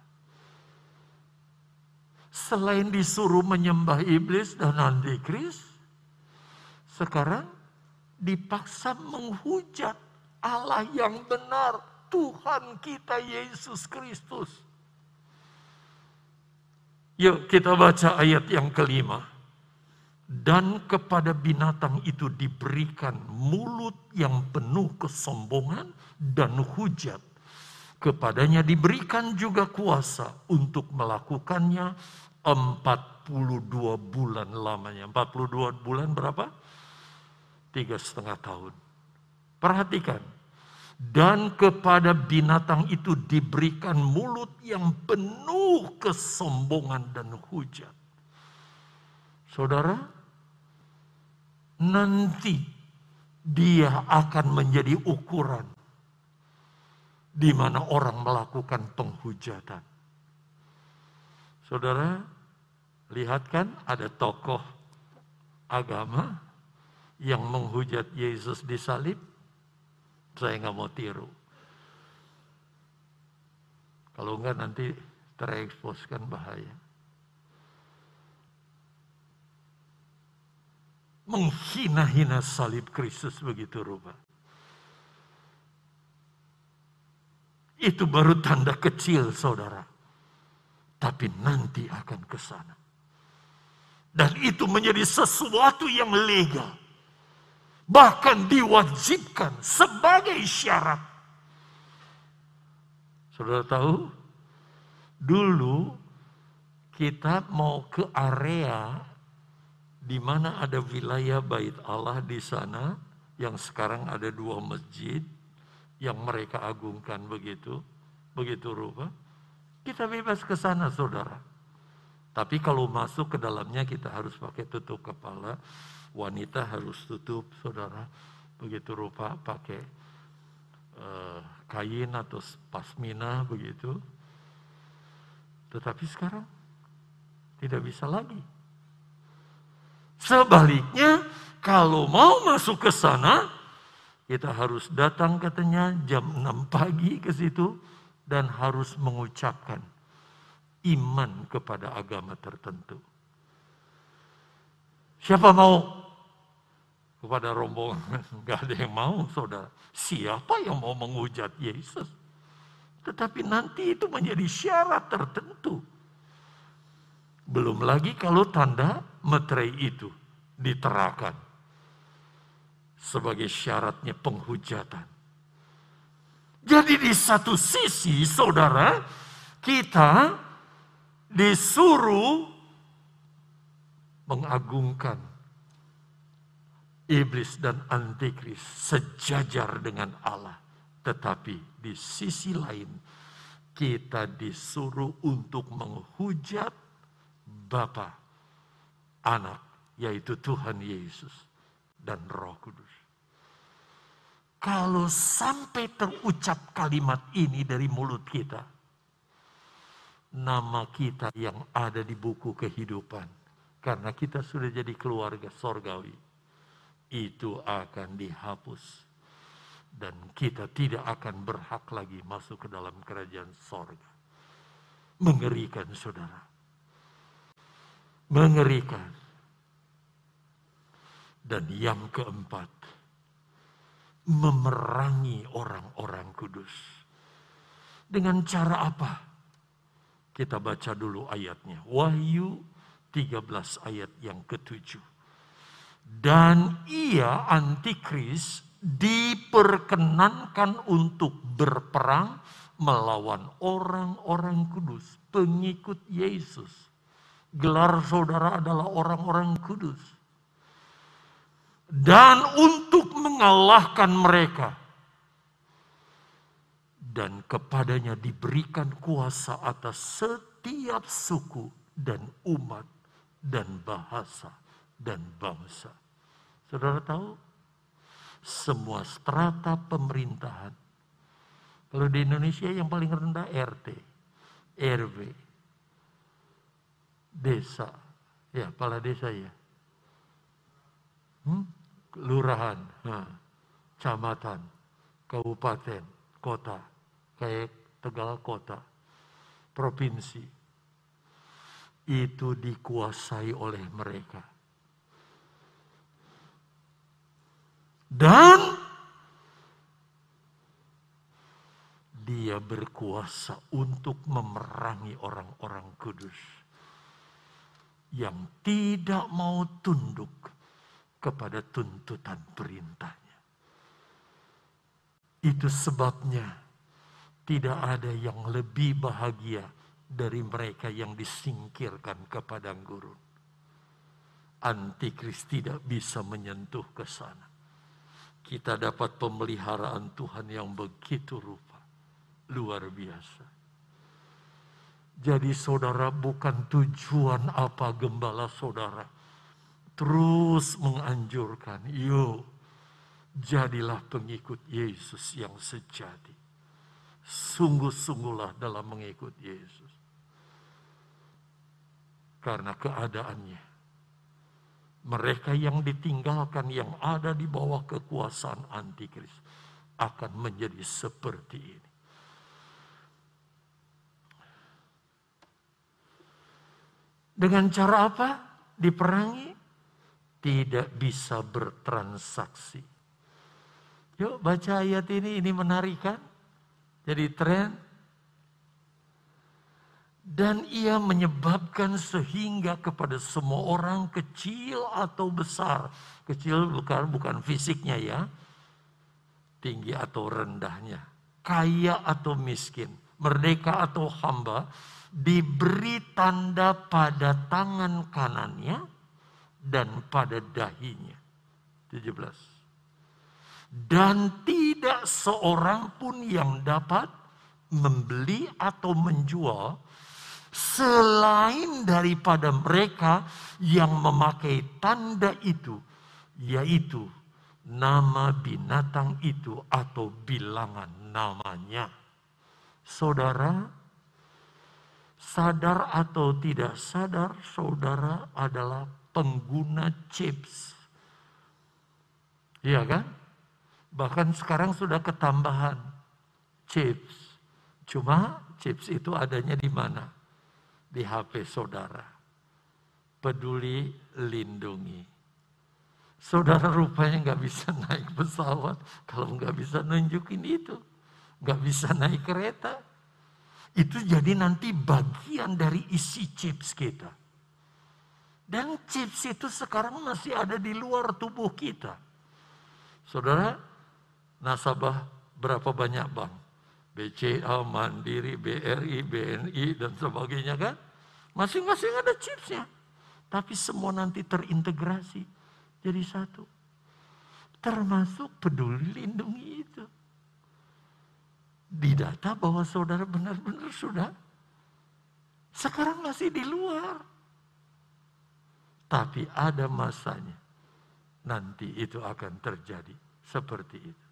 Selain disuruh menyembah iblis dan antikris, sekarang dipaksa menghujat Allah yang benar, Tuhan kita Yesus Kristus. Yuk kita baca ayat yang kelima. Dan kepada binatang itu diberikan mulut yang penuh kesombongan dan hujat. Kepadanya diberikan juga kuasa untuk melakukannya 42 bulan lamanya. 42 bulan berapa? Tiga setengah tahun. Perhatikan, dan kepada binatang itu diberikan mulut yang penuh kesombongan dan hujat. Saudara, nanti dia akan menjadi ukuran di mana orang melakukan penghujatan. Saudara, lihat kan ada tokoh agama yang menghujat Yesus di salib saya nggak mau tiru. Kalau enggak nanti terekspos kan bahaya. Menghina-hina salib Kristus begitu rupa. Itu baru tanda kecil saudara. Tapi nanti akan ke sana. Dan itu menjadi sesuatu yang legal. Bahkan diwajibkan sebagai syarat. Saudara tahu? Dulu kita mau ke area di mana ada wilayah bait Allah di sana yang sekarang ada dua masjid yang mereka agungkan begitu, begitu rupa. Kita bebas ke sana saudara. Tapi kalau masuk ke dalamnya kita harus pakai tutup kepala. Wanita harus tutup saudara. Begitu rupa pakai uh, kain atau pasmina begitu. Tetapi sekarang tidak bisa lagi. Sebaliknya, kalau mau masuk ke sana, kita harus datang katanya jam 6 pagi ke situ dan harus mengucapkan iman kepada agama tertentu. Siapa mau kepada rombongan? Gak ada yang mau saudara. Siapa yang mau menghujat Yesus? Tetapi nanti itu menjadi syarat tertentu. Belum lagi kalau tanda meterai itu diterakan sebagai syaratnya penghujatan. Jadi di satu sisi saudara, kita disuruh mengagungkan iblis dan antikris sejajar dengan Allah. Tetapi di sisi lain kita disuruh untuk menghujat Bapa, Anak, yaitu Tuhan Yesus dan Roh Kudus. Kalau sampai terucap kalimat ini dari mulut kita, nama kita yang ada di buku kehidupan, karena kita sudah jadi keluarga sorgawi, itu akan dihapus. Dan kita tidak akan berhak lagi masuk ke dalam kerajaan sorga. Mengerikan saudara. Mengerikan. Dan yang keempat, memerangi orang-orang kudus. Dengan cara apa? Kita baca dulu ayatnya. Wahyu 13 ayat yang ketujuh. Dan ia antikris diperkenankan untuk berperang melawan orang-orang kudus, pengikut Yesus. Gelar saudara adalah orang-orang kudus dan untuk mengalahkan mereka. Dan kepadanya diberikan kuasa atas setiap suku dan umat dan bahasa dan bangsa. Saudara tahu? Semua strata pemerintahan. Kalau di Indonesia yang paling rendah RT, RW, desa. Ya, kepala desa ya. Hmm? lurahan, nah, camatan, kabupaten, kota, kayak Tegal kota, provinsi, itu dikuasai oleh mereka. Dan dia berkuasa untuk memerangi orang-orang kudus yang tidak mau tunduk kepada tuntutan perintahnya. Itu sebabnya tidak ada yang lebih bahagia dari mereka yang disingkirkan ke padang gurun. Antikris tidak bisa menyentuh ke sana. Kita dapat pemeliharaan Tuhan yang begitu rupa. Luar biasa. Jadi saudara bukan tujuan apa gembala saudara terus menganjurkan, yuk jadilah pengikut Yesus yang sejati. Sungguh-sungguhlah dalam mengikut Yesus. Karena keadaannya, mereka yang ditinggalkan yang ada di bawah kekuasaan antikris akan menjadi seperti ini. Dengan cara apa? Diperangi? Tidak bisa bertransaksi. Yuk baca ayat ini, ini menarik kan? Jadi tren dan ia menyebabkan sehingga kepada semua orang kecil atau besar. Kecil bukan bukan fisiknya ya. Tinggi atau rendahnya. Kaya atau miskin. Merdeka atau hamba. Diberi tanda pada tangan kanannya dan pada dahinya. 17 dan tidak seorang pun yang dapat membeli atau menjual selain daripada mereka yang memakai tanda itu, yaitu nama binatang itu atau bilangan namanya. Saudara, sadar atau tidak sadar, saudara adalah pengguna chips. Iya kan? Bahkan sekarang sudah ketambahan chips. Cuma chips itu adanya di mana? Di HP saudara. Peduli lindungi. Saudara rupanya nggak bisa naik pesawat kalau nggak bisa nunjukin itu. Nggak bisa naik kereta. Itu jadi nanti bagian dari isi chips kita. Dan chips itu sekarang masih ada di luar tubuh kita. Saudara, nasabah berapa banyak bank. BCA, Mandiri, BRI, BNI, dan sebagainya kan. Masing-masing ada chipsnya. Tapi semua nanti terintegrasi jadi satu. Termasuk peduli lindungi itu. Didata bahwa saudara benar-benar sudah. Sekarang masih di luar. Tapi ada masanya. Nanti itu akan terjadi seperti itu.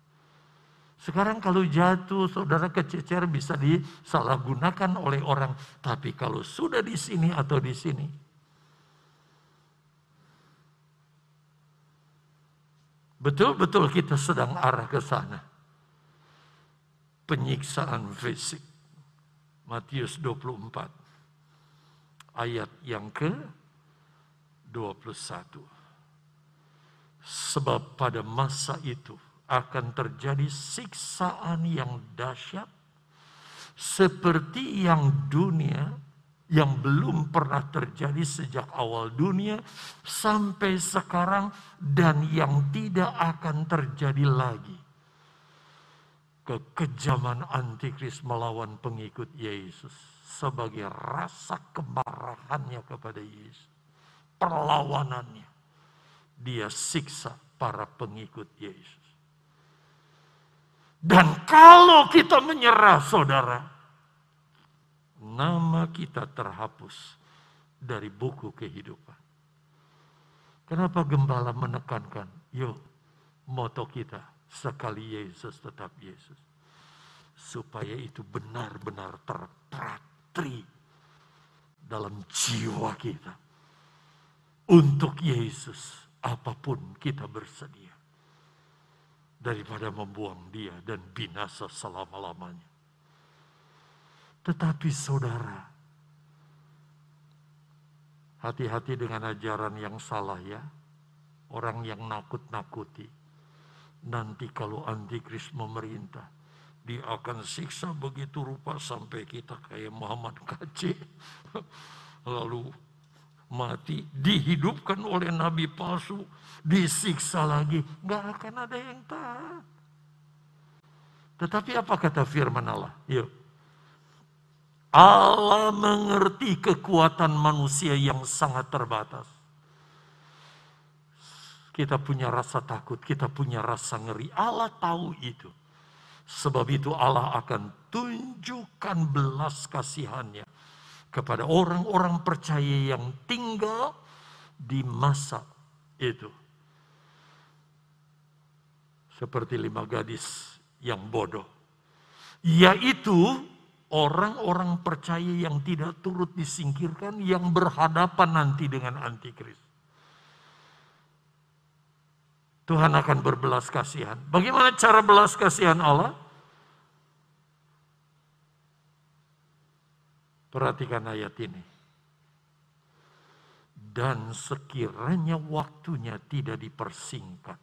Sekarang kalau jatuh, saudara kececer bisa disalahgunakan oleh orang. Tapi kalau sudah di sini atau di sini, betul-betul kita sedang arah ke sana. Penyiksaan fisik. Matius 24. Ayat yang ke 21. Sebab pada masa itu akan terjadi siksaan yang dahsyat seperti yang dunia yang belum pernah terjadi sejak awal dunia sampai sekarang dan yang tidak akan terjadi lagi. Kekejaman antikris melawan pengikut Yesus sebagai rasa kemarahannya kepada Yesus. Perlawanannya. Dia siksa para pengikut Yesus. Dan kalau kita menyerah saudara, nama kita terhapus dari buku kehidupan. Kenapa gembala menekankan, yuk moto kita, sekali Yesus tetap Yesus. Supaya itu benar-benar terpratri dalam jiwa kita. Untuk Yesus, apa pun kita bersedia daripada membuang dia dan binasa selama-lamanya. Tetapi saudara, hati-hati dengan ajaran yang salah ya. Orang yang nakut-nakuti. Nanti kalau antikris memerintah, dia akan siksa begitu rupa sampai kita kayak Muhammad KC. Lalu mati, dihidupkan oleh nabi palsu, disiksa lagi. Nggak akan ada yang taat. Tetapi apa kata firman Allah? Yuk. Allah mengerti kekuatan manusia yang sangat terbatas. Kita punya rasa takut, kita punya rasa ngeri. Allah tahu itu. Sebab itu Allah akan tunjukkan belas kasihannya kepada orang-orang percaya yang tinggal di masa itu. Seperti lima gadis yang bodoh. Yaitu orang-orang percaya yang tidak turut disingkirkan, yang berhadapan nanti dengan antikris. Tuhan akan berbelas kasihan. Bagaimana cara belas kasihan Allah? Perhatikan ayat ini. dan sekiranya waktunya tidak dipersingkat,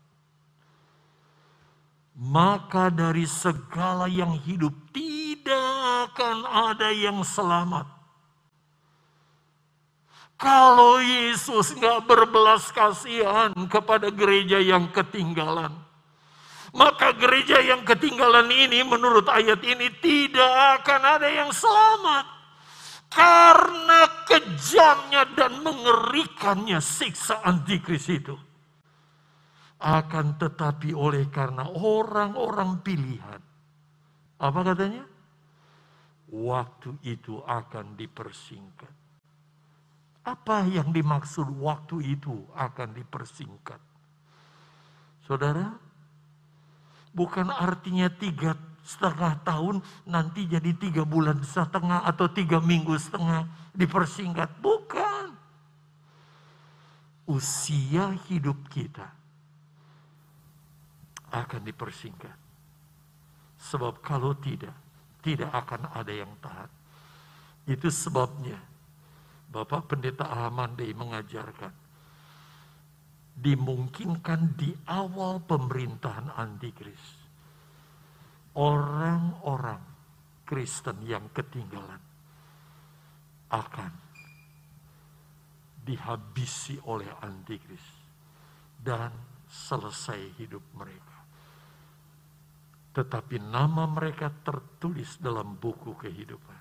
maka dari segala yang hidup tidak akan ada yang selamat. Kalau Yesus nggak berbelas kasihan kepada gereja yang ketinggalan, maka gereja yang ketinggalan ini menurut ayat ini tidak akan ada yang selamat. Karena kejamnya dan mengerikannya siksa antikris itu. Akan tetapi oleh karena orang-orang pilihan. Apa katanya? Waktu itu akan dipersingkat. Apa yang dimaksud waktu itu akan dipersingkat? Saudara, bukan artinya tiga setengah tahun nanti jadi tiga bulan setengah atau tiga minggu setengah dipersingkat. Bukan. Usia hidup kita akan dipersingkat. Sebab kalau tidak, tidak akan ada yang tahan. Itu sebabnya Bapak Pendeta Ahmad mengajarkan dimungkinkan di awal pemerintahan antikris orang-orang Kristen yang ketinggalan akan dihabisi oleh antikris dan selesai hidup mereka. Tetapi nama mereka tertulis dalam buku kehidupan.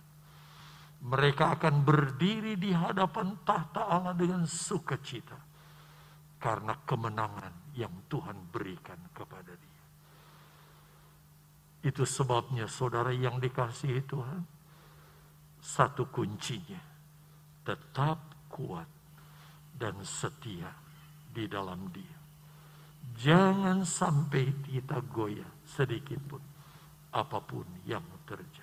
Mereka akan berdiri di hadapan tahta Allah dengan sukacita karena kemenangan yang Tuhan berikan kepada dia. Itu sebabnya saudara yang dikasihi Tuhan, satu kuncinya, tetap kuat dan setia di dalam dia. Jangan sampai kita goyah sedikit pun apa pun yang terjadi.